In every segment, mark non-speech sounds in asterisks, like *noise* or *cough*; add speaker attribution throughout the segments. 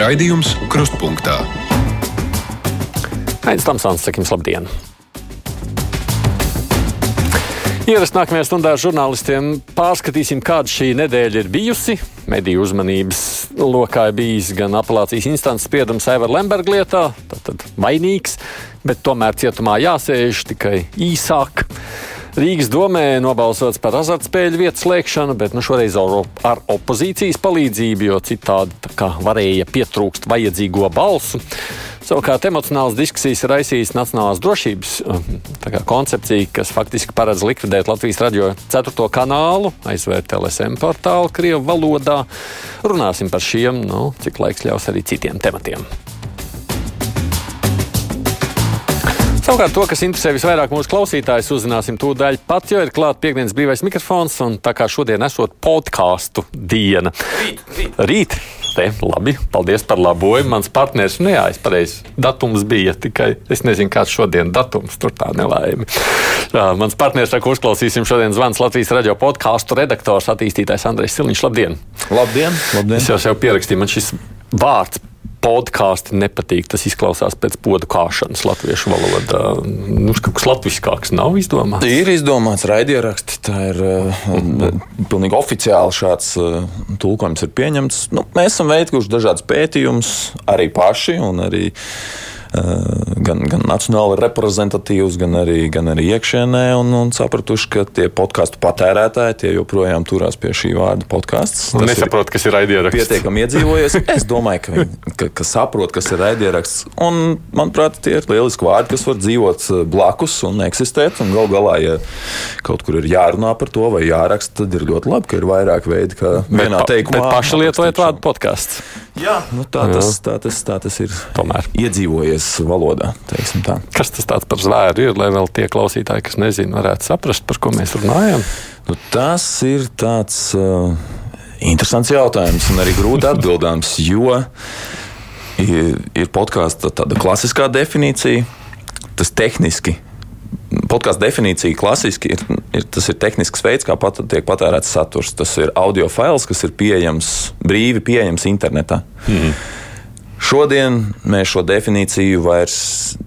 Speaker 1: Raidījums Krustpunktā.
Speaker 2: Aizsmeļamies, Tamsons, sakim, labdien! Ierast nākamajā stundā žurnālistiem pārskatīsim, kāda šī nedēļa ir bijusi. Mediju uzmanības lokā ir bijis gan apelācijas instances spriedums Eivara Lemberga lietā, tātad vainīgs, bet tomēr cietumā jāsēž tikai īsāk. Rīgas domē nobalsots par azartspēļu vietu slēgšanu, bet nu, šoreiz ar opozīcijas palīdzību, jo citādi varēja pietrūkst vajadzīgo balsu. Savukārt emocionāls diskusijas ir raisījis Nacionālās drošības um, kā, koncepcija, kas faktiski paredz likvidēt Latvijas radio 4. kanālu, aizvērt LSM portālu Krievijas valodā. Runāsim par šiem, nu, cik laiks ļaus arī citiem tematiem. Savukārt, to, kas interesē visvairāk mūsu klausītājus, uzzināsim tūdaļ pat, jo ir klāts piekdienas brīvais mikrofons, un tā kā šodien esot podkāstu diena. Rīt, rīt. rīt. Te, labi, paldies par labojumu. Mans partneris, nu jā, es pareizi, datums bija tikai, es nezinu, kāds šodien datums, tur tā nelaime. Mans partneris saka, uzklausīsim šodien zvans Latvijas radio podkāstu redaktors, attīstītājs Andrejs Siliņš. Labdien!
Speaker 3: Labdien! labdien.
Speaker 2: Es jau sev pierakstīju, man šis vārds podkāsti nepatīk. Tas izklausās pēc podu kāšanas latviešu valodā. Nu, kaut kas latviskāks nav izdomāts.
Speaker 3: Ir izdomāts raidieraksti. Tā ir uh, *laughs* pilnīgi oficiāli šāds uh, tulkojums ir pieņemts. Nu, mēs esam veikuši dažādas pētījumus arī paši un arī Eh, gan, gan nacionāli reprezentatīvs, gan arī, gan arī iekšienē, un, un sapratuši, ka tie podkāstu patērētāji tie joprojām turās pie šī vārda podkāsts.
Speaker 2: Nesaprot, kas ir raidieraksts.
Speaker 3: Pietiekami iedzīvojies. Es domāju, ka viņi ka, ka saprot, kas ir raidieraksts. Un, manuprāt, tie ir lieliski vārdi, kas var dzīvot blakus un eksistēt. Un gal galā, ja kaut kur ir jārunā par to vai jāraksta, tad ir ļoti labi, ka ir vairāk veidu, kā vienā
Speaker 2: bet,
Speaker 3: teikumā.
Speaker 2: Bet paši lietojat vārdu podkāsts.
Speaker 3: Jā, nu tā, tas, tā, tas, tā tas ir. Tomēr iedzīvojies valodā.
Speaker 2: Kas tas par zvēru ir, lai vēl tie klausītāji, kas nezina, varētu saprast, par ko mēs runājam?
Speaker 3: Nu, tas ir tāds uh, interesants jautājums un arī grūti *laughs* atbildāms, jo ir, ir podkāstu tāda klasiskā definīcija, tas tehniski podkāstu definīcija klasiski ir, ir, tas ir tehnisks veids, kā pat, tiek patērēts saturs. Tas ir audio fails, kas ir pieejams, brīvi pieejams internetā. Mm. Šodien mēs šo definīciju vairs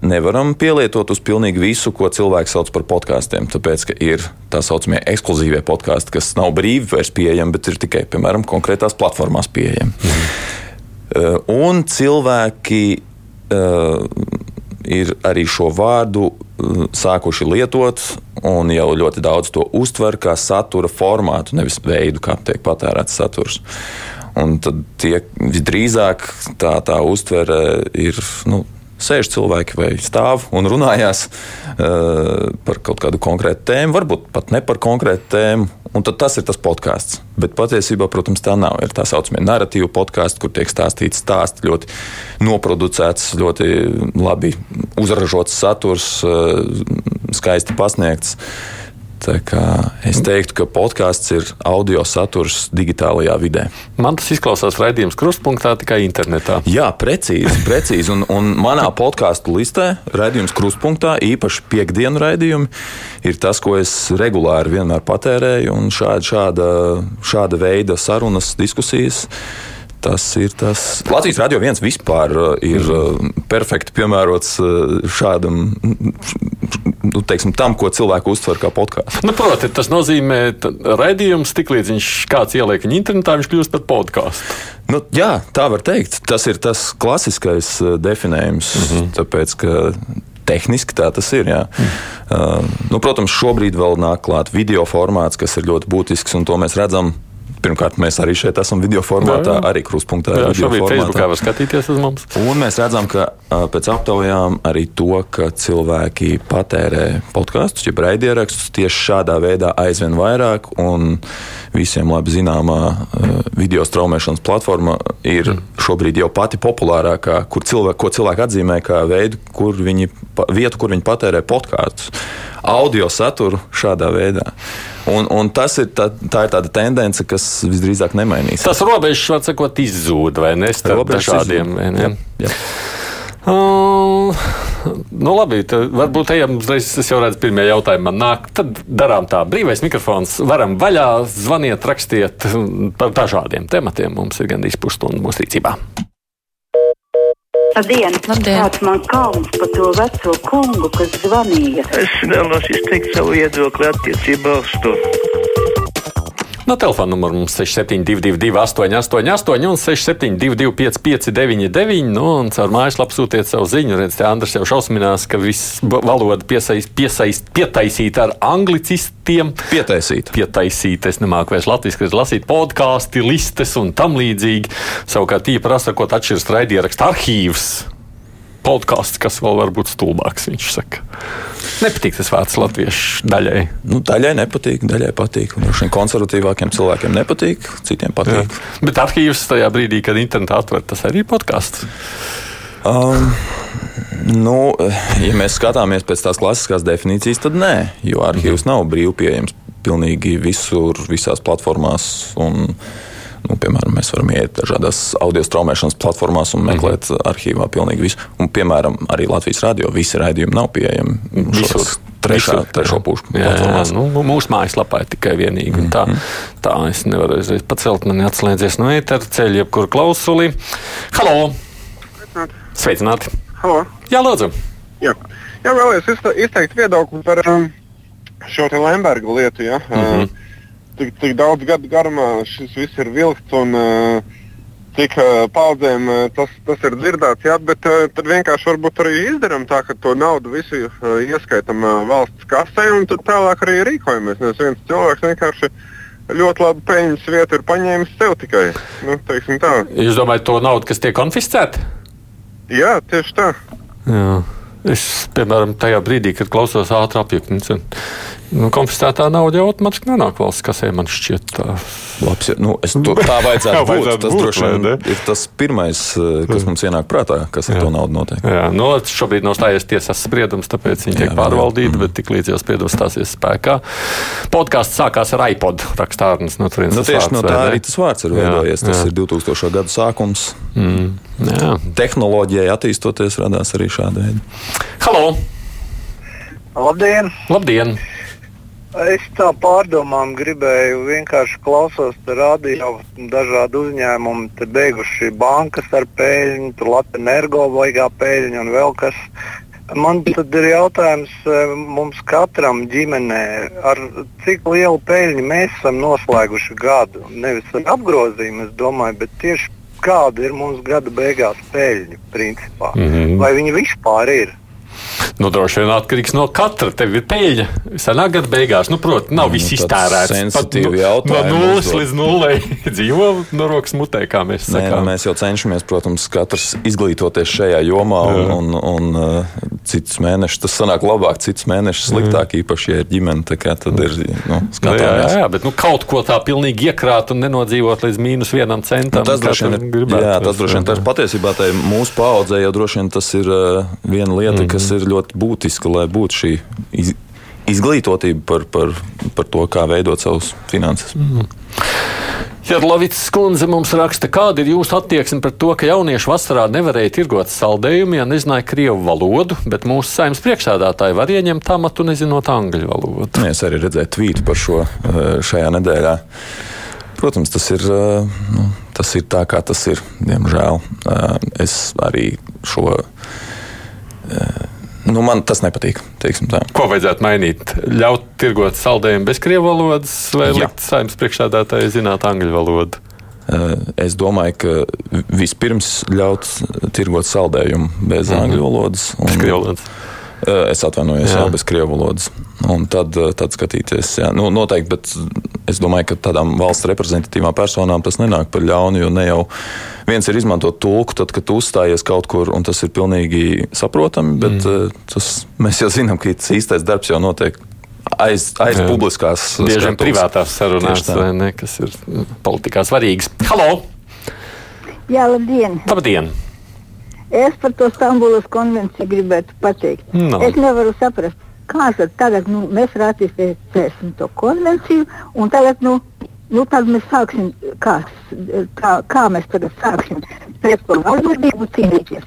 Speaker 3: nevaram pielietot uz pilnīgi visu, ko cilvēks sauc par podkāstiem. Tāpēc, ka ir tā saucamie ekskluzīvie podkāsti, kas nav brīvi vairs pieejami, bet ir tikai, piemēram, konkrētās platformās pieejami. Mm. Un cilvēki uh, ir arī šo vārdu uh, sākuši lietot, un jau ļoti daudz to uztver kā satura formātu, nevis veidu, kā tiek patērēts saturs. Un tad tie visdrīzāk tā, tā uztvere ir. Nu, Sēž cilvēki vai stāv un runājās uh, par kaut kādu konkrētu tēmu, varbūt pat ne par konkrētu tēmu. Un tad tas ir tas podkāsts. Bet patiesībā, protams, tā nav. Ir tā saucamie narratīvu podkāsti, kur tiek stāstīts stāsts, ļoti noproducēts, ļoti labi uzražots saturs, uh, skaisti pasniegts. Uh, Es teiktu, ka podkāsts ir audio saturs digitālajā vidē.
Speaker 2: Man tas izklausās raidījums krustpunktā tikai internetā.
Speaker 3: Jā, precīzi. precīzi. Un, un manā podkāstu listē raidījums krustpunktā, īpaši piekdienu raidījumi, ir tas, ko es regulāri vienmēr patērēju. Šāda, šāda, šāda veida sarunas, diskusijas tas ir tas. Latvijas radio viens vispār uh, ir mm. perfekti piemērots uh, šādam, nu, teiksim, tam, ko cilvēku uztver kā podkāstu.
Speaker 2: Nu, Protams, tas nozīmē, ka raidījums tiklīdz viņš kāds ieliek viņa internetā, viņš kļūst par podkāstu.
Speaker 3: Nu, jā, tā var teikt. Tas ir tas klasiskais definējums. Mm -hmm. Tāpēc, ka tehniski tā tas ir. Jā. Mm. Uh, nu, protams, šobrīd vēl nāk klāt video formāts, kas ir ļoti būtisks, un to mēs redzam Pirmkārt, mēs arī šeit esam video formātā, jā, jā. arī krustpunktā.
Speaker 2: Jā, šobrīd Facebookā var skatīties uz mums.
Speaker 3: Un mēs redzam, ka pēc aptaujām arī to, ka cilvēki patērē podkāstus, jeb raidierakstus tieši šādā veidā aizvien vairāk. Un visiem labi zināmā video straumēšanas platforma ir mm. šobrīd jau pati populārākā, kur cilvēki, ko cilvēki atzīmē kā veidu, kur viņi, vietu, kur viņi patērē podkāstus audio saturu šādā veidā. Un, un tas ir tā, tā ir tāda tendence, kas visdrīzāk nemainīsies.
Speaker 2: Tas robežs, var sakot, izzūd vai ne starp dažādiem. Jā, jā. Uh, nu labi, tad varbūt ejam uzreiz. Es jau redzu, pirmie jautājumi man nāk. Tad darām tā. Brīvais mikrofons. Varam vaļā, zvaniet, rakstiet par dažādiem tematiem. Mums ir gandrīz pusstunda mūsu rīcībā.
Speaker 1: Labdien!
Speaker 4: Labdien.
Speaker 1: Kāds man kauns par to veco kungu, kas zvanīja?
Speaker 5: Es vēlos izteikt savu viedokli attiecībā uz to.
Speaker 2: No telefona numura mums 6722, 888, un 672, 559, nu, un caur mājaslapu sūtiet savu ziņu. Redz, te Andris jau šausminās, ka viss valoda piesaist, piesaist, pietaisīta ar anglicistiem.
Speaker 3: Pietaisīt.
Speaker 2: Pietaisīt, es nemāku vairs latviešu, lasīt podkāstu, listes un tam līdzīgi. Savukārt, īpaši sakot, atšķiras raidierakstu arhīvs. Podkāsts, kas vēl var būt stulbāks, viņš saka. Nepatīk tas vārds latviešu daļai.
Speaker 3: Nu, daļai nepatīk, daļai patīk. Un Šiem konservatīvākiem cilvēkiem nepatīk, citiem patīk.
Speaker 2: Jā. Bet arhīvs tajā brīdī, kad internetā atver, tas arī ir podkāsts.
Speaker 3: Um, nu, ja mēs skatāmies pēc tās klasiskās definīcijas, tad nē, jo arhīvs nav brīvi pieejams pilnīgi visur, visās platformās. Un, nu, piemēram, mēs varam iet dažādās audio straumēšanas platformās un meklēt mm -hmm. arhīvā pilnīgi visu. Un, piemēram, arī Latvijas radio visi raidījumi nav pieejami
Speaker 2: Visur.
Speaker 3: šos Trešā,
Speaker 2: Visur.
Speaker 3: trešo pušu
Speaker 2: jā,
Speaker 3: platformās.
Speaker 2: nu, mūsu mājaslapā ir tikai vienīgi. Mm -hmm. tā, tā es nevaru uzreiz pacelt, man atslēdzies no ētera ceļa, jebkur klausuli. Halo! Sveicināti!
Speaker 6: Halo.
Speaker 2: Jā, lūdzu!
Speaker 6: Jā, Jā izte- izteikt viedokli par um, šo Lemberga lietu. Ja? Mm
Speaker 2: Mhm.
Speaker 6: -hmm. Tik, tik daudz gadu garumā šis viss ir vilkts un uh, cik uh, paudzēm uh, tas, tas ir dzirdēts. Jā, bet uh, tad vienkārši varbūt arī izdarām tā, ka to naudu visu uh, ieskaitām uh, valsts kasē un tad tālāk arī rīkojamies. Nevis viens cilvēks vienkārši ļoti labu peļņas vietu ir paņēmis sev tikai. Nu.
Speaker 2: Jūs domājat, to naudu, kas tiek konfiscēta?
Speaker 6: Jā, tieši tā.
Speaker 2: Jā. Es, piemēram, tajā brīdī, kad klausos ātrāk apjuknis, nu, konfiscētā nauda jau automātiski nonāk valsts kasē, man šķiet. Tā.
Speaker 3: Labs, ja, nu, es, to, *laughs* tā vajadzētu būt.
Speaker 2: vajadzētu
Speaker 3: Tas
Speaker 2: būt,
Speaker 3: droši vien ir tas pirmais, eh, kas mums ienāk prātā, kas ar
Speaker 2: Jā.
Speaker 3: to naudu notiek.
Speaker 2: Jā, nu, šobrīd nav stājies tiesas spriedums, tāpēc viņi tiek pārvaldīti, bet tik līdz jau spriedums stāsies spēkā. Podkāsts sākās ar iPod rakstārnes. No
Speaker 3: Nu,
Speaker 2: tas
Speaker 3: tieši
Speaker 2: vārds,
Speaker 3: no tā arī tas vārds ir veidojies. Tas
Speaker 2: jā.
Speaker 3: ir 2000. gada sākums.
Speaker 2: Mm, jā.
Speaker 3: Tehnoloģijai attīstoties, radās arī šāda veida.
Speaker 2: Halo!
Speaker 7: Labdien!
Speaker 2: Labdien!
Speaker 7: Es tā pārdomām gribēju vienkārši klausos radio dažādu uzņēmumu, te beiguši bankas ar peļņu, tur Latvijas energo baigā peļņu un vēl kas. Man tad ir jautājums eh, mums katram ģimenē, ar cik lielu peļņu mēs esam noslēguši gadu. Nevis ar apgrozījumu, es domāju, bet tieši kāda ir mums gada beigās peļņa principā.
Speaker 2: Mhm.
Speaker 7: Vai viņi vispār ir?
Speaker 2: Nu, droši vien atkarīgs no katra. Tev ir peļņa. Senā gada beigās, nu, protams, nav
Speaker 3: Nu,
Speaker 2: viss iztērēts.
Speaker 3: sensitīvi
Speaker 2: nu, no nulles līdz nulei *laughs* dzīvo no rokas mutē, kā mēs
Speaker 3: Nē, nu,
Speaker 2: sakām.
Speaker 3: mēs jau cenšamies, protams, katrs izglītoties šajā jomā, un, un, un cits mēnešus tas sanāk labāk, cits mēnešus sliktāk, īpaši, ja ir ģimene. Tad ir nu,
Speaker 2: Nu, jā, jā,
Speaker 3: skatāmies.
Speaker 2: jā, bet nu, kaut ko tā pilnīgi iekrāt un nenodzīvot līdz mīnus vienam centam.
Speaker 3: Nu, tas droši vien ir, jā, tas droši vien tas patiesībā tai mūsu paudzē jau droši vien tas ir uh, viena lieta, mm -hmm. kas ir ļoti būtiska, lai būtu šī iz, izglītotība par, par, par to, kā veidot savus finanses. Mm -hmm.
Speaker 2: Jadlovits skundze mums raksta, kāda ir jūsu attieksme par to, ka jaunieši vasarā nevarēja tirgot saldējumu, ja nezināja krievu valodu, bet mūsu saimnes priekšsēdātāji var ieņemt amatu nezinot angļu valodu.
Speaker 3: Es arī redzēju tvītu par šo uh, šajā nedēļā. Protams, tas ir, uh, nu, tas ir tā, kā tas ir. Diemžēl Uh, es arī šo. Nu, man tas nepatīk.
Speaker 2: Ko vajadzētu mainīt? Ļaut tirgot saldējumu bez krievu valodas vai
Speaker 3: Jā.
Speaker 2: likt saimnes priekšsēdātāji zināt angļu valodu?
Speaker 3: Uh, Es domāju, ka vispirms ļaut tirgot saldējumu bez
Speaker 2: Mhm.
Speaker 3: angļu valodas. un-
Speaker 2: Bez krievu valodas.
Speaker 3: Uh, Es atvainojos, jā.
Speaker 2: Jā.
Speaker 3: Bez krievu valodas. Un tad, uh, tad skatīties, jā, nu, noteikti, bet es domāju, ka tādām valsts reprezentatīvām personām tas nenāk par ļaunu, jo ne jau viens ir izmantot tulku, tad, kad tu uzstājies kaut kur, un tas ir pilnīgi saprotami, bet mm. tas, mēs jau zinām, ka tas īstais darbs jau notiek aiz, aiz
Speaker 2: Jā.
Speaker 3: publiskās
Speaker 2: Bieži vien privātās sarunās, ne, kas ir politikā svarīgas. Halo!
Speaker 8: Jā, labdien!
Speaker 2: Labdien!
Speaker 8: Es par to Stambulas konvenciju gribētu pateikt.
Speaker 2: No.
Speaker 8: Es nevaru saprast, kā tad tagad nu, mēs ratificēsim to konvenciju, un tagad nu, nu, tad mēs sāksim, kā, kā, kā mēs tagad sāksim pret to vardarbību cīnīties.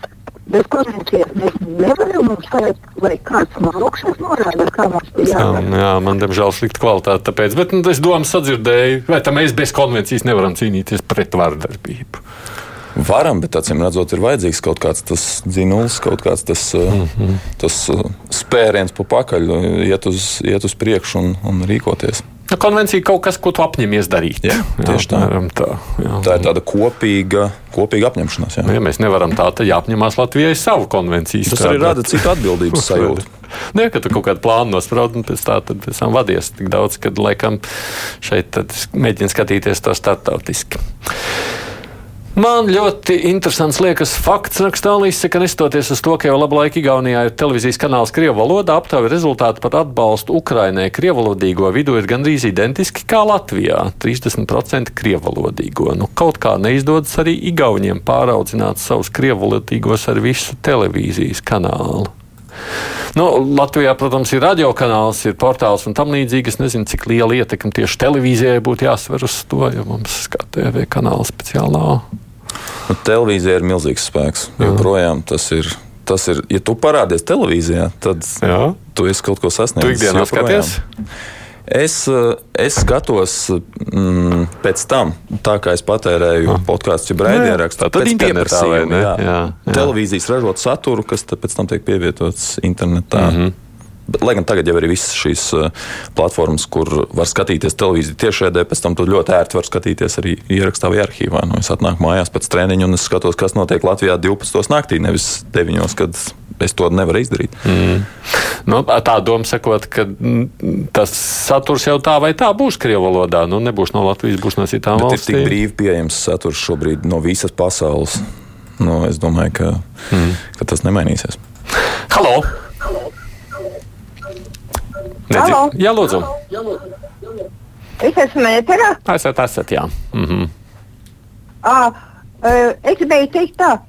Speaker 8: Bez konvencijas mēs nevaram mums tagad, vai kāds no augšas norāda, kā mums to
Speaker 2: Jā,
Speaker 8: jādara.
Speaker 2: jā, man diemžēl slikta kvalitāte. Tāpēc, bet nu, es domāju, sadzirdēju, vai tā mēs bez konvencijas nevaram cīnīties pret vardarbību.
Speaker 3: Varam, bet acīm redzot, ir vajadzīgs kaut kāds tas dzinulis, kaut kāds tas, mm -hmm. tas spēriens pa pakaļ, iet uz, iet uz priekšu un, un rīkoties.
Speaker 2: Nu, konvencija kaut kas, ko tu apņemies darīt.
Speaker 3: Jā, tieši jā, tā. tā, jā. tā ir tāda kopīga, kopīga apņemšanās. Jā.
Speaker 2: Nu, ja mēs nevaram tā, tad jāapņemās Latvijai savu konvenciju.
Speaker 3: Tas arī rada citu atbildības *laughs* sajūtu.
Speaker 2: Nē, ka tu kaut kādu plānu nospraudi un pēc, tā, pēc tam vadies tik daudz, ka laikam šeit mēģini skatīties to startautiski. Man ļoti interesants liekas fakts, rakstā Līsija, ka nestoties uz to, ka jau labu laiku Igaunijā ir televīzijas kanāls Krievu valodā, aptauja rezultāti par atbalstu Ukrainai krievalodīgo vidu ir gandrīz identiski kā Latvijā - 30% krievalodīgo. Nu, kaut kā neizdodas arī Igauniem pāraudzināt savus krievalodīgos ar visu televīzijas kanālu. Nu, Latvijā, protams, ir radiokanāls, ir portāls un tam līdzīgi. Es nezinu, cik liela ietekme tieši televīzijai būtu jāsver uz to, jo mums kā TV kanāla speciāli nav.
Speaker 3: Nu, televīzija ir milzīgs spēks. Joprojām tas ir. Tas ir, ja tu parādies televīzijā, tad Jā. tu esi kaut ko sasniedzis.
Speaker 2: Tu ikdienā skaties?
Speaker 3: Es, es skatos mm, pēc tam, tā kā es patērēju ah. podkāstu, jau raidierakstu.
Speaker 2: Ne? Jā.
Speaker 3: Jā, jā. Televīzijas ražot saturu, kas pēc tam tiek pievietots internetā. Mm -hmm. Lai gan tagad jau ir visas šīs uh, platformas, kur var skatīties televīziju tiešraidē, pēc tam tu ļoti ērti vari skatīties arī ierakstā vai arhīvā. Nu, es atnāku mājās pēc treniņa un es skatos, kas notiek Latvijā 12. naktī, nevis 9. kad es to nevaru izdarīt. Mm.
Speaker 2: Nu, tā doma sakot, ka mm, tas saturs jau tā vai tā būs Krievijas valodā. Nu, nebūs no Latvijas, būs no citām
Speaker 3: Bet
Speaker 2: valstīm.
Speaker 3: Ir tik brīvi pieejams saturs šobrīd no visas pasaules. Nu, es domāju, ka, mm. ka tas nemainīsies.
Speaker 2: Halo! Nedzi... Jā, lūdzu.
Speaker 8: Es esmu ēterā.
Speaker 2: Esat, esat, jā. -hmm.
Speaker 8: à, es gribēju teikt tā.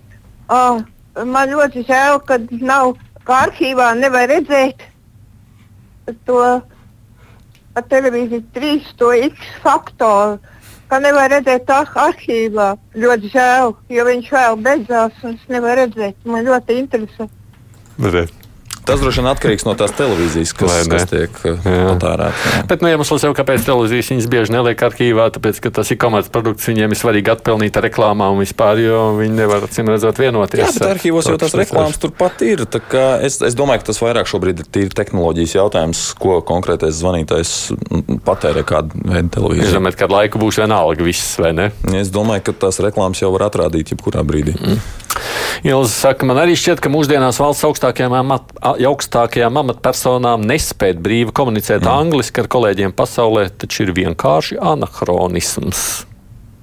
Speaker 8: À, man ļoti žēl, ka nav, kā arhīvā nevar redzēt to televīziju trīs to X faktoru. Ka nevar redzēt tā arhīvā. Ļoti žēl, jo viņš vēl beidzās un es nevaru redzēt. Man ļoti interesē.
Speaker 2: Redz.
Speaker 3: Tas droši vien atkarīgs no tās televīzijas, kas, kas tiek uh, patērēta.
Speaker 2: Bet nu, iemesls jau, kāpēc televīzijas viņas bieži neliek arhīvā, tāpēc, ka tas ir komercprodukts, viņiem ir svarīgi atpelnīt ar reklāmām un vispār, jo viņi nevar, acīm redzot, vienoties.
Speaker 3: Jā, bet arhīvos jau tās reklāmas turpat ir. Es, es domāju, ka tas vairāk šobrīd ir tīri tehnoloģijas jautājums, ko konkrētais zvanītājs patērē kādu veidu televīziju.
Speaker 2: Es domāju, ka kādu laiku būs vienalga viss, vai ne?
Speaker 3: Es domāju, ka tās reklāmas jau var atrādīt jebkurā brīdī. Mm.
Speaker 2: Ilza saka, man arī šķiet, ka mūsdienās valsts augstākajām, amat, augstākajām amatpersonām nespēt brīvi komunicēt mm. angliski ar kolēģiem pasaulē, taču ir vienkārši anahronisms.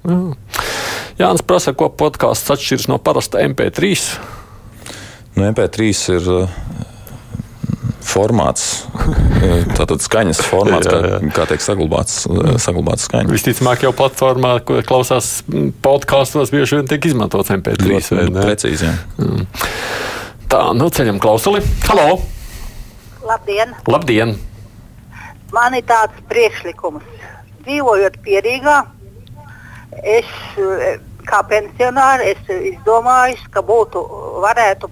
Speaker 2: Jā. Jānis prasa, ko podkāsts atšķiras no parasta MP3.
Speaker 3: Nu, MP3 ir formāts, *laughs* tātad skaņas formāts, jā, jā. kā, kā tiek saglabāts, saglabāts skaņa.
Speaker 2: Visticamāk, jau platformā, ko klausās podkāstos, bieži vien tiek izmantots MP3.
Speaker 3: Ļoti precīzi.
Speaker 2: Mm. Tā, nu ceļam klausuli. Halo!
Speaker 4: Labdien!
Speaker 2: Labdien!
Speaker 4: Man ir tāds priekšlikums. Dzīvojot pierīgā, es kā pensionāri es izdomāju, ka būtu varētu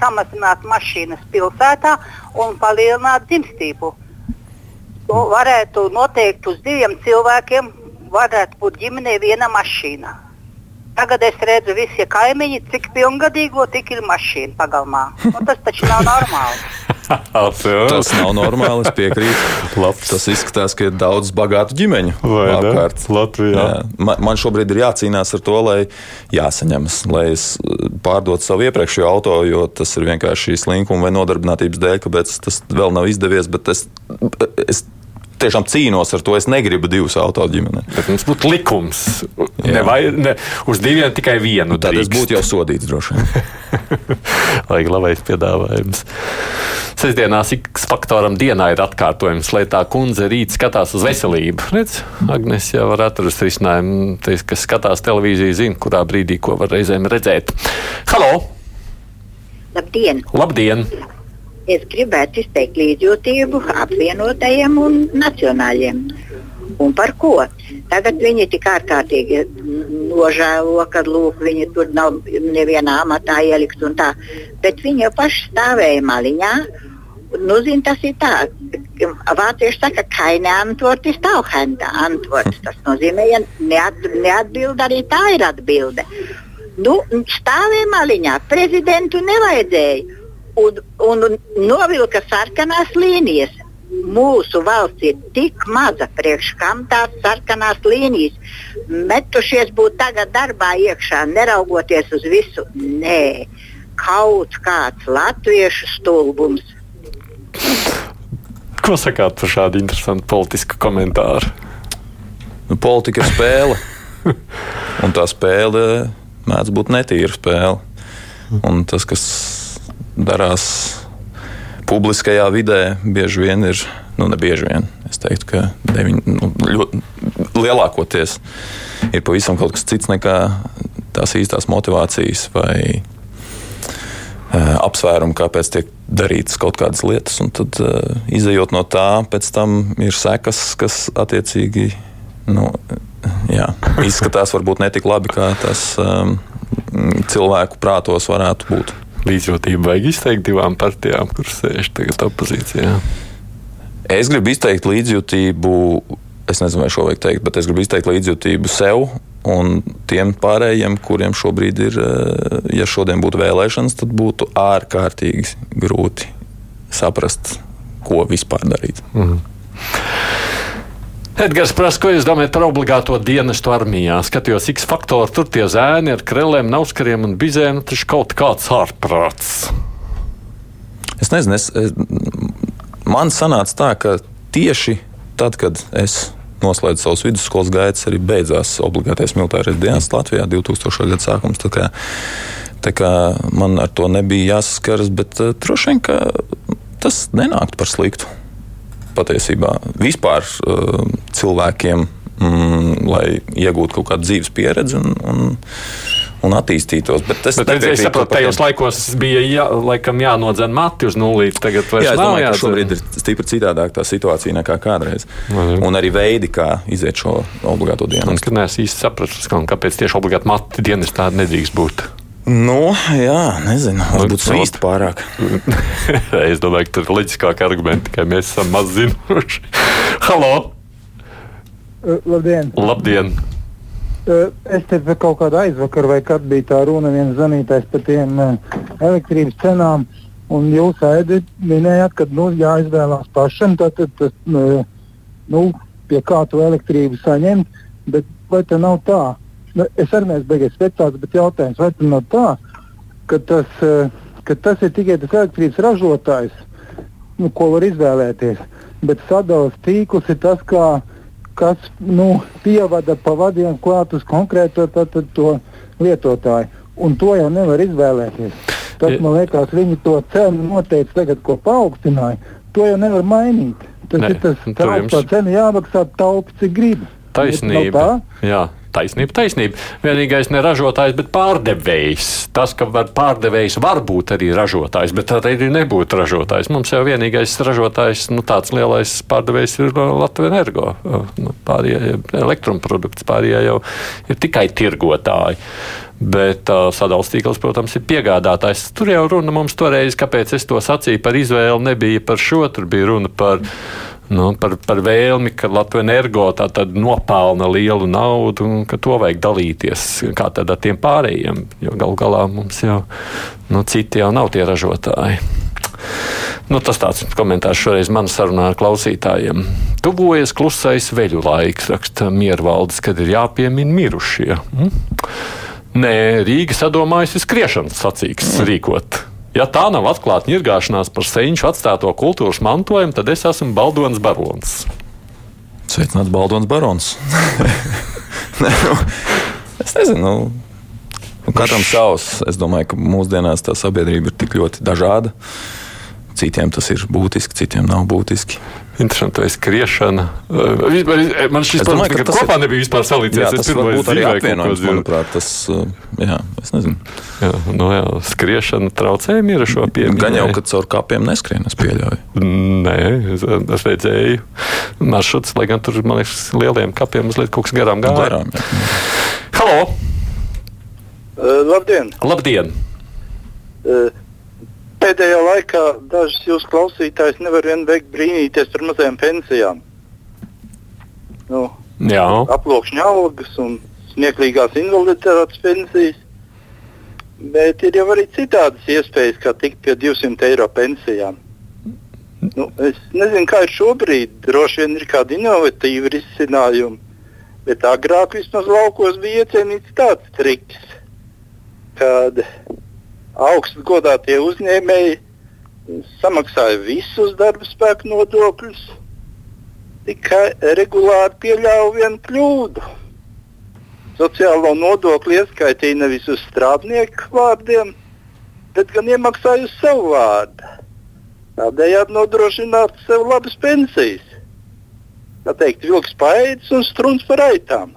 Speaker 4: samazināt mašīnas pilsētā un palielināt dzimstību. Nu, varētu noteikt uz diviem cilvēkiem, varētu būt ģimenē viena mašīna. Tagad es redzu, visi kaimiņi, cik pilngadīgo, tik ir mašīna pagalmā. Nu, tas taču nav normāli. *laughs*
Speaker 3: Tas nav normāli. Es piekrītu. *laughs* Tas izskatās, ka ir daudz bagātu ģimeņu apkārt.
Speaker 2: Latvijā.
Speaker 3: Jā. Man, man šobrīd ir jācīnās ar to, lai jāsaņemas, lai es uh, pārdotu savu iepriekšējo auto, jo tas ir vienkārši slinkuma vai nodarbinātības dēļ, kāpēc tas vēl nav izdevies. Bet es, es tiešām cīnos ar to. Es negribu divus autoģimenē.
Speaker 2: Bet mums būtu likums. Ne, vai, ne, uz diviem tikai vienu.
Speaker 3: Tad es būtu jau sodīts droši vien. *laughs*
Speaker 2: Lai labais piedāvājums. Sestdienās X faktoram dienā ir atkārtojums, lai tā kundze rīt skatās uz veselību. Redz, Agnes jau var atrast risinājumu. Tais, kas skatās televīziju, zina, kurā brīdī ko var reizēm redzēt. Halo!
Speaker 9: Labdien!
Speaker 2: Labdien!
Speaker 9: Es gribētu izteikt līdzjūtību apvienotajiem un nacionāļiem. Un par ko? Tagad viņi tik ārkārtīgi nožēlo, ka lūk, viņi tur nav nevienā amatā ielikt un tā. Bet viņi jau paši stāvēja maliņā. Nu, zin, tas ir tā, vācieši saka, ka keine antwort ist auch eine antwort. Tas nozīmē, ja neat, neatbild, arī tā ir atbilde. Nu, stāvēja maliņā, prezidentu nevajadzēja. Un, un novilka sarkanās līnijas. Mūsu valsts ir tik maza, priekš kam tās sarkanās līnijas. Metušies būt tagad darbā iekšā, neraugoties uz visu. Nē, kaut kāds latviešu stulbums.
Speaker 2: Ko sakāt par šādu interesantu politisku komentāru?
Speaker 3: Nu, politika ir spēle. *laughs* un tā spēle mēdz būt netīra spēle. Un tas, kas darās publiskajā vidē, bieži vien ir, nu, ne bieži vien, es teiktu, ka deviņ, nu, ļoti, lielākoties ir pavisam kaut kas cits nekā tās īstās motivācijas vai uh, apsvērumi, kāpēc tiek darītas kaut kādas lietas. Un tad, uh, izējot no tā, pēc tam ir sekas, kas attiecīgi nu, jā, izskatās varbūt ne tik labi, kā tas um, cilvēku prātos varētu būt.
Speaker 2: Līdzjūtību vajag izteikt divām partijām, kuras sēž tagad opozīcijā.
Speaker 3: Es gribu izteikt līdzjūtību, es nezinu, vai šo vajag teikt, bet es gribu izteikt līdzjūtību sev un tiem pārējiem, kuriem šobrīd ir, eh, ja šodien būtu vēlēšanas, tad būtu ārkārtīgi grūti saprast, ko vispār darīt. Mhm.
Speaker 2: Edgars prasa, ko jūs domājat par obligāto dienestu armijā? Skatījos, X faktoru tur tie zēni ar krellēm, nauskariem un bizēm, taču kaut kāds ārprāts.
Speaker 3: Es nezinu, es, man sanāca tā, ka tieši tad, kad es noslēdzu savus vidusskolas gaitas, arī beidzās obligātais militārais dienas Latvijā 2000. gada sākums. Tā kā, tā kā man ar to nebija jāsaskaras, bet uh, droši vien tas nenāktu par sliktu patiesībā vispār uh, cilvēkiem, mm, lai iegūtu kaut kādu dzīves pieredzi un, un, un attīstītos. Bet
Speaker 2: es, bet es saprotu, tajos laikos bija jā, laikam jānodzen mati uz nulli. Tagad jā,
Speaker 3: es domāju, ka šobrīd ir stipri citādāk tā situācija nekā kādreiz. Mhm. Un arī veidi, kā iziet šo obligāto dienu.
Speaker 2: Es īsti sapratis, kāpēc tieši obligāti mati dienas tāda nedrīkst būt.
Speaker 3: Nu, jā, nezinu. Varbūt tas īsti pārāk. *laughs*
Speaker 2: es domāju, ka tur ir loģiskāki argumenti, ka mēs esam maz zinoši. *laughs* Halo!
Speaker 10: Labdien!
Speaker 2: Labdien.
Speaker 10: Es te kaut kādā aizvakar, vai kad bija tā runa, viens zvanītājs par tiem uh, elektrības cenām, un jūs ēdi minējāt, ka nu, jāizvēlās pašam, tad, tad, nu, pie kā to elektrību saņemt, bet vai tā nav tā? Nu, es arī neesmu beigas speciālists, bet jautājums, vai nav tā, ka tas, eh, ka tas ir tikai tas elektrības ražotājs, nu, ko var izvēlēties, bet sadalījums tīkls ir tas, kā, kas nu, pievada pa vadiem klāt uz konkrēto tā, tā, to lietotāju. Un to jau nevar izvēlēties. Tas, man liekas, viņi to cenu noteica tagad, ko paaugstināja. To jau nevar mainīt. Tas ne, ir tas, ka jums... cena jāmaksā taupi, cik grib.
Speaker 2: Taisnība. Jā, taisnība, taisnība. Vienīgais ne ražotājs, bet pārdevējs. Tas, ka var pārdevējs var būt arī ražotājs, bet arī nebūt ražotājs. Mums jau vienīgais ražotājs, nu, tāds lielais pārdevējs ir Latvijas energo. Nu, pārējie elektromprodukts, pārējie jau ir tikai tirgotāji. Bet uh, sadalījums tīkls, protams, ir piegādātājs. Tur jau runa mums toreiz, kāpēc es to sacīju par izvēli, nebija par šo. Tur bija runa par nu, par, par vēlmi, ka Latvijas energo tā tad nopelna lielu naudu un ka to vajag dalīties kā tad ar tiem pārējiem, jo gal galā mums jau nu, citi jau nav tie ražotāji. Nu, tas tāds komentārs šoreiz man sarunā ar klausītājiem. Tuvojas klusais veļu laiks, raksta Miervaldes, kad ir jāpiemina mirušie. Hm? Nē, Rīga sadomājusi skriešanas sacīks rīkot. Ja tā nav atklāta ņirgāšanās par seņšu atstāto kultūras mantojumu, tad es esmu Baldons Barons.
Speaker 3: Sveicināts Baldons Barons. *laughs* ne, nu, es nezinu. Nu, nu, katram savs. Es domāju, ka mūsdienās tā sabiedrība ir tik ļoti dažāda. Citiem tas ir būtiski, citiem nav būtiski.
Speaker 2: Interesanti, vai skriešana. Man šis
Speaker 3: domāju,
Speaker 2: protams, kopā
Speaker 3: ir,
Speaker 2: nebija vispār salīdzināts.
Speaker 3: Tas varbūt arī apvienojums, manuprāt, tas, jā, es nezinu.
Speaker 2: Jā, no jā, skriešana traucējumi ir šo pieeju.
Speaker 3: Gan jau, ka caur kāpiem neskrien, es pieļauju.
Speaker 2: Nē, es, es redzēju maršruts, lai gan tur, man liekas, lieliem kapiem mazliet kaut kas garām gāja. Garām, jā. Halo!
Speaker 11: Uh, labdien!
Speaker 2: Labdien!
Speaker 11: Uh, Pēdējā laikā dažas jūsu klausītājas nevar vien veikt brīnīties par mazajām pensijām. Nu. Aploksņa algas un smieklīgās invaliditātes pensijas. Bet ir jau arī citādas iespējas, kā tikt pie 200 eiro pensijām. Nu, es nezinu, kā ir šobrīd. Droši vien ir kādi inovatīvi risinājumi. Bet agrāk vismaz laukos bija iecienīts tāds triks, kad augstu godātie uzņēmēji samaksāja visus darba spēku nodokļus, tikai regulāri pieļāva vienu kļūdu. Sociālo nodokli ieskaitīja nevis uz strādnieku vārdiem, bet gan iemaksāja uz savu vārdu. Tādējādi nodrošināt sev labas pensijas. Tā teikt, vilks paēdis un struns par aitām.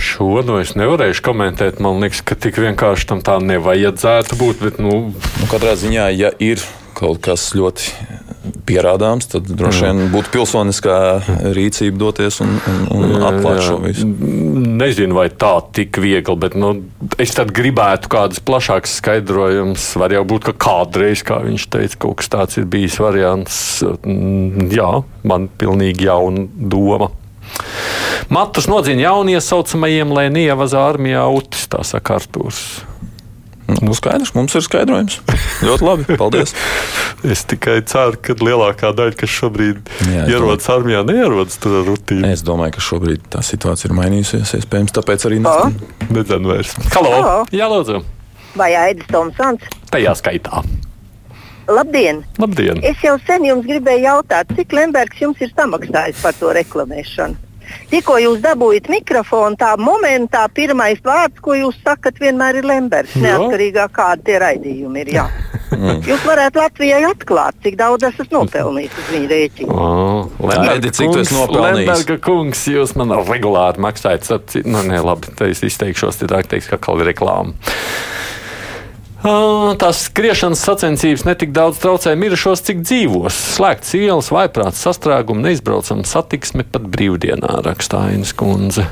Speaker 2: Šo nu es nevarēšu komentēt. Man liekas, ka tik vienkārši tam tā nevajadzētu būt. Bet, nu...
Speaker 3: Nu, katrā ziņā, ja ir kaut kas ļoti pierādāms, tad droši vien būtu pilsoniskā rīcība doties un, un, un atklāt šo visu.
Speaker 2: Nezinu, vai tā tik viegli, bet nu, es gribētu kādus plašākus skaidrojumus. Var jau būt, ka kādreiz, kā viņš teica, kaut kas tāds ir bijis variants. Mm, Jā, man pilnīgi jauna doma. Matus nodzina jauniesaucamajiem, lai neievazā armijā utis, tā saka Artūrs.
Speaker 3: Nu, skaidrs, mums ir skaidrojums. Ļoti labi, paldies. *laughs*
Speaker 2: es tikai ceru, ka lielākā daļa, kas šobrīd Jā, ierodas domāju. armijā, neierodas tur ar rutīnu.
Speaker 3: Es domāju, ka šobrīd tā situācija ir mainījusies. Iespējams, tāpēc arī
Speaker 2: nedzēnu vairs. Halo! Halo. Jā, lūdzu!
Speaker 12: Vai Aidis Tomsons?
Speaker 2: Tajā skaitā.
Speaker 12: Labdien!
Speaker 2: Labdien!
Speaker 12: Es jau sen jums gribēju jautāt, cik Lembergs jums ir samaksājis par to reklamēšanu? Tikko jūs dabūjāt mikrofonu, tā momentā pirmais vārds, ko jūs sakat, vienmēr ir Lemberts. Neatkarīgā kāda tie raidījumi ir. Jā. *laughs* Jūs varētu Latvijai atklāt, cik daudz esat nopelnījis uz viņa rēķina.
Speaker 2: Oh, Lemberga kungs, Lemberga kungs, jūs man regulāri maksājat. Nu, nē, labi, es izteikšos, tad teiks, ka kaut kāda reklāma. Tās skriešanas sacensības netik daudz traucē mirušos, cik dzīvos. Slēgts ielas, vaiprāts, sastrēgumi, neizbraucama satiksme pat brīvdienā, raksta Ainas kundze.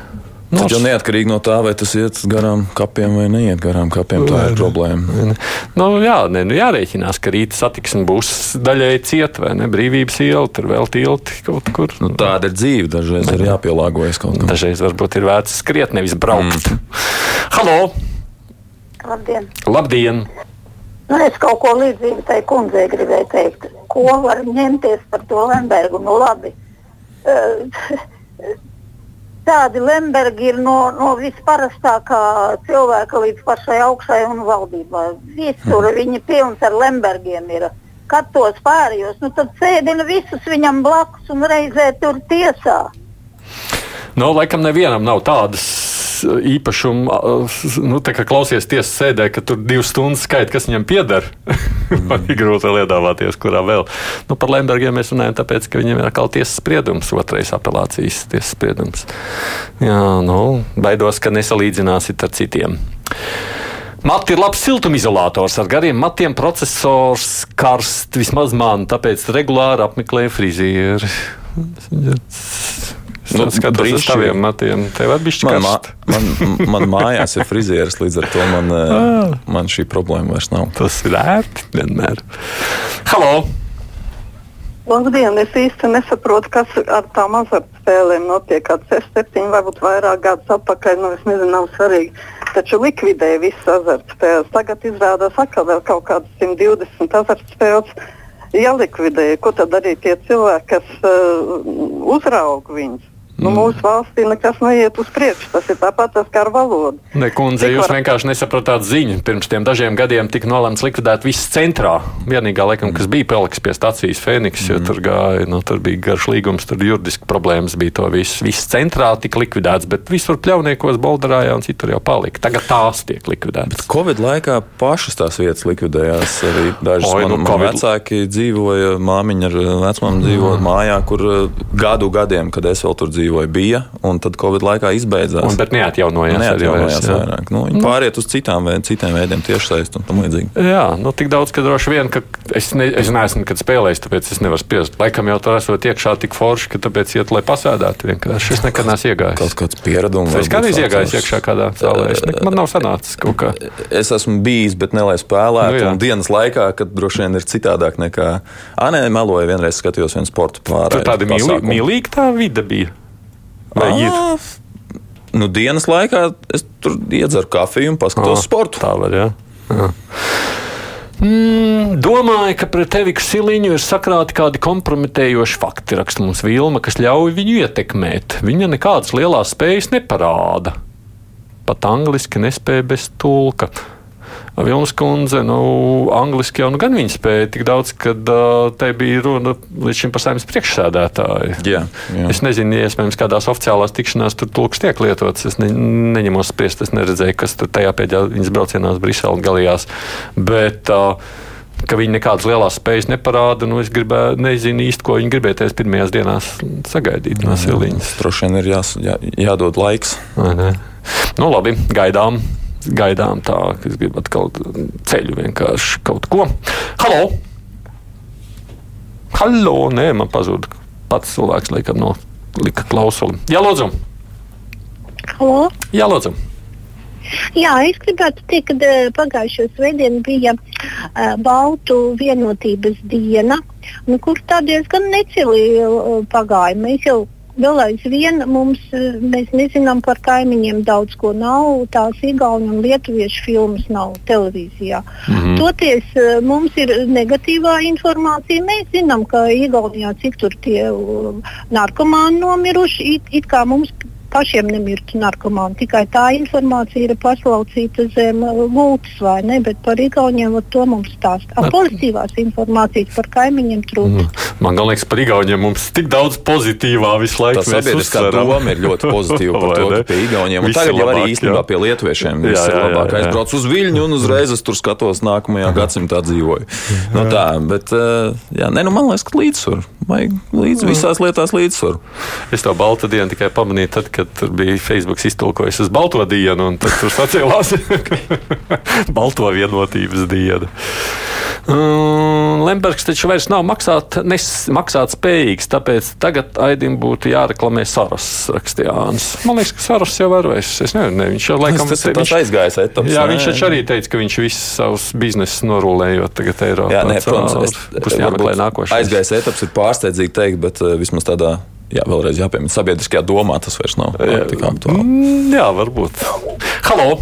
Speaker 3: Nors... Tad jau neatkarīgi no tā, vai tas iet garām kapiem vai neiet garām kapiem, tā ir problēma.
Speaker 2: Nu, jā, ne, nu, jārēķinās, ka rīta satiksme būs daļēji cieta vai ne brīvības iela, tur vēl tilti kaut kur.
Speaker 3: Nu, tāda ir dzīve, dažreiz ne. ir jāpielāgojas kaut kam.
Speaker 2: Dažreiz varbūt ir vērts skriet, nevis braukt. Mm. Halo!
Speaker 13: Labdien!
Speaker 2: Labdien.
Speaker 13: Nu, es kaut ko līdzīgu tai kundzei gribēju teikt. Ko var ņemties par to Lembergu? Nu, labi. *laughs* Tādi Lembergi ir no, no visparastākā cilvēka līdz pašai augšai un valdībai. Visur mm. viņi pilns ar Lembergiem ir. Kad tos pārējos, nu tad sēdina visus viņam blakus un reizē tur tiesā.
Speaker 2: Nu, laikam nevienam nav tādas īpašuma, nu, klausies tiesas sēdē, ka tur divas stundas skaita, kas viņam pieder. *laughs* Man ir grūti vēl iedomāties, kurā vēl. Nu, par Lembergiem mēs runājam, tāpēc, ka viņiem ir atkal tiesas spriedums, otrais apelācijas tiesas spriedums. Jā, nu, baidos, ka nesalīdzināsit ar citiem. Mati ir labs siltumizolātors ar gariem matiem, processors karst vismaz man, tāpēc regulāri apmeklēju frizieri. Nu, skatos uz taviem matiem. Tev arī bija
Speaker 3: man, man, man mājās ir frizieris, līdz ar to man, eh, ah. man šī problēma vairs nav.
Speaker 2: Tas ir ērti vienmēr. Halo!
Speaker 14: Labdien! Es īsti nesaprotu, kas ar tām azartspēlēm notiek. Kāds 6-7 varbūt vairāk gadus atpakaļ, nu es nezinu, nav svarīgi. Taču likvidēja visas azartspēles. Tagad izrādās atkal vēl kaut kādas 120 azartspēles jālikvidē. Ko tad darīt tie cilvēki, kas uh, uzrauga viņus? Nu, mm. Mūsu valstī nekas neiet uz priekšu. Tas ir tāpat tas kā ar valodu.
Speaker 2: Ne, kundze, Tik jūs var... vienkārši nesapratāt ziņu. Pirms tiem dažiem gadiem tika nolemts likvidēt viss centrā. Vienīgā, laikam, kas bija paliks pie stācijas Fēniks, mm. jo tur, gāja, nu, tur bija garš līgums, tur juridiski problēmas bija to visu. Viss centrā tika likvidēts, bet visur pļauniekos, Boldarājā un citur jau palika. Tagad tās tiek likvidētas. Bet
Speaker 3: Covid laikā pašas tās vietas likvidējās. Arī dažas Oi, nu, man vecāki dzīvoja, māmiņa ar vecmāmu dzīvoja mm. mājā, kur uh, gadu gadiem, kad es vēl tur dzīvoju dzīvoja, bija, un tad Covid laikā izbeidzās.
Speaker 2: Un, bet neatjaunojās,
Speaker 3: neatjaunojās arī, vairāk. Nu, viņi nu. pāriet uz citām, citiem veidiem tiešsaist un tam līdzīgi.
Speaker 2: Jā, nu tik daudz, ka droši vien, ka es, ne, es neesmu nekad spēlējis, tāpēc es nevaru spiest. Laikam jau tur esot iekšā tik forši, ka tāpēc iet, lai pasēdētu vienkārši. Es nekad neesmu iegājis.
Speaker 3: Kaut kāds pieredums.
Speaker 2: Es kādreiz iegājis iekšā kādā zālē. Es ne, man nav sanācis kaut kā.
Speaker 3: Es esmu bijis, bet ne lai spēlētu. Nu, dienas laikā, kad droši vien ir citādāk nekā. Anē meloja, vienreiz skatījos vienu sportu pārēju.
Speaker 2: Tur tāda mīlīga tā vide bija. Vai ir?
Speaker 3: nu, dienas laikā es tur iedzeru kafiju un paskatos
Speaker 2: Ah,
Speaker 3: sportu.
Speaker 2: Tā var, jā. jā. Mm, domāju, ka pret Eviku Siliņu ir sakrāti kādi kompromitējoši fakti, raksta mums Vilma, kas ļauj viņu ietekmēt. Viņa nekādas lielās spējas neparāda. Pat angliski nespēja bez tulka. Vilnius kundze, nu, angliski jau nu gan viņa spēja tik daudz, ka uh, te bija runa līdz šim par saimnes priekšsēdētāju.
Speaker 3: Jā, jā.
Speaker 2: Es nezinu, iespējams, kādās oficiālās tikšanās tur tulks tiek lietots. Es ne, neņemos spriest, es neredzēju, kas tur tajā pēdējā viņas braucienā uz Briselu galījās. Bet, uh, ka viņi nekādas lielas spējas neparāda. Nu, es gribēju, nezinu īsti, ko viņi gribēja tajās pirmajās dienās sagaidīt no Siliņas.
Speaker 3: Droši vien ir jās, jā, jādod laiks.
Speaker 2: Nu, labi, gaidām. Gaidām tā, ka es gribu atkal ceļu vienkārši kaut ko. Halo! Halo! Nē, man pazuda pats cilvēks, laikam, no lika klausuli. Jā, lūdzu!
Speaker 15: Halo?
Speaker 2: Jā, lūdzu!
Speaker 15: Jā, es gribētu teikt, ka eh, pagājušo svētdienu bija uh, Baltu vienotības diena, nu, kur tā diezgan necili uh, pagāja. Mēs jau vēl aizvien mums, uh, mēs nezinām par kaimiņiem daudz ko nav, tās igauņu un lietuviešu filmas nav televīzijā.
Speaker 16: Mhm.
Speaker 15: Toties uh, mums ir negatīvā informācija. Mēs zinām, ka Igaunijā cik tur tie uh, narkomāni nomiruši, it, it kā mums pašiem nemirtu narkomāni. Tikai tā informācija ir paslaucīta zem uh, gultas, vai ne? Bet par Igauniem to mums stāsta. A, Pozitīvās informācijas par kaimiņiem trūkst.
Speaker 2: Mm. Man liekas, par Igauniem mums tik daudz pozitīvā visu laiku.
Speaker 3: Tā sabiedriskā doma ir ļoti pozitīva par *laughs* to, ka pie Igauniem, un tagad jau arī īstenībā pie Lietuviešiem viss ir labāk. Aizbrauc uz Viļņu un uzreiz es tur skatos nākamajā gadsimtā dzīvoju. Nu, tā, bet, eh, jā, ne, nu, man liekas, ka līdzsvaru. Vajag līdz visās lietās līdzsvaru.
Speaker 2: Es to baltu dienu tikai pamanīju, tad, kad tur bija Facebook iztulkojis uz balto dienu, un tur sacēlās *laughs* balto vienotības diena. Um, Lembergs taču vairs nav maksāt, nes, maksāt spējīgs, tāpēc tagad Aidim būtu jāreklamē Saras rakstījāns. Man liekas, ka Saras jau var vairs. Es nezinu, ne, viņš jau laikam
Speaker 3: Tas ir tāds aizgājis etaps.
Speaker 2: Jā,
Speaker 3: nē?
Speaker 2: viņš taču arī teica, ka viņš visus savus biznesus norulējot tagad Eiropā.
Speaker 3: Jā, nē, protams,
Speaker 2: būs jāmeklē nākošais.
Speaker 3: aizgājis etaps ir pārsteidzīgi teikt, bet uh, vismaz tādā, jā, vēlreiz jāpiemina, sabiedriskajā domā tas vairs nav jā, tik aktuāli.
Speaker 2: Jā, varbūt. Halo!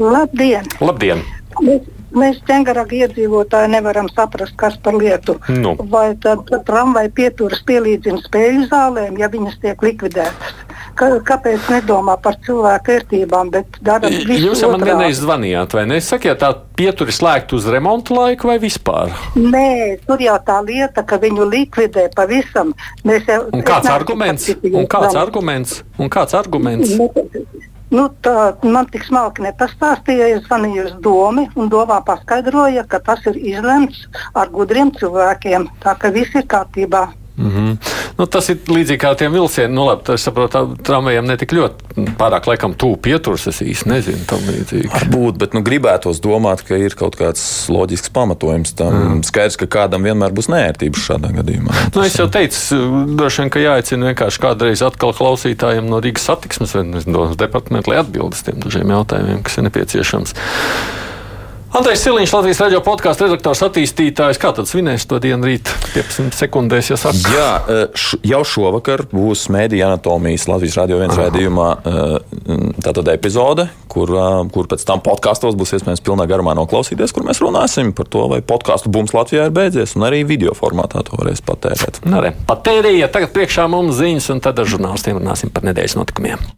Speaker 14: Labdien!
Speaker 2: Labdien!
Speaker 14: Mēs, mēs ķēngaraga iedzīvotāji nevaram saprast, kas par lietu.
Speaker 2: Nu.
Speaker 14: Vai tad tramvai pieturas pielīdzina spēļu zālēm, ja viņas tiek likvidētas? Ka, kāpēc nedomā par cilvēku vērtībām, bet dara visu
Speaker 2: Jūs jau man
Speaker 14: otrādi?
Speaker 2: vienreiz zvanījāt, vai ne? Sakiet, tā pieturi slēgt uz remontu laiku vai vispār?
Speaker 14: Nē, tur jau tā lieta, ka viņu likvidē pavisam. Mēs jau,
Speaker 2: Un kāds arguments? Un kāds
Speaker 14: zvanīt.
Speaker 2: arguments? Un kāds arguments?
Speaker 14: Nu, tā, man tik smalki nepastāstīja, es zvanīju uz domu, un domā paskaidroja, ka tas ir izlemts ar gudriem cilvēkiem. Tā ka viss ir kārtībā.
Speaker 2: Mm -hmm. Nu, tas ir līdzīgi kā tiem vilcieniem. Nu, labi, es saprotu, tā tramvajiem netik ļoti pārāk laikam tuvu pieturas. Es īsti nezinu, tam līdzīgi.
Speaker 3: Varbūt, bet nu, gribētos domāt, ka ir kaut kāds loģisks pamatojums tam. Mm. Skaidrs, ka kādam vienmēr būs nērtības šādā gadījumā.
Speaker 2: Nu, es jau teicu, droši vien, ka jāaicina vienkārši kādreiz atkal klausītājiem no Rīgas satiksmes vai nezinu, departamenta, lai atbildes tiem dažiem jautājumiem, kas ir nepieciešams. Andrejs Siliņš, Latvijas radio podkāstu redaktors, attīstītājs. Kā tad svinēs to dienu rīt, 15 sekundēs, ja saka?
Speaker 3: Jā, š, jau šovakar būs mēdīņa anatomijas Latvijas radio viens raidījumā tātad epizode, kur, kur pēc tam podkāstos būs iespējams pilnā garumā noklausīties, kur mēs runāsim par to, vai podkāstu bums Latvijā ir beidzies, un arī video formātā to varēs patērēt.
Speaker 2: Nē, patērīja. Tagad priekšā mums ziņas, un tad ar žurnālistiem runāsim par nedēļas notikumiem.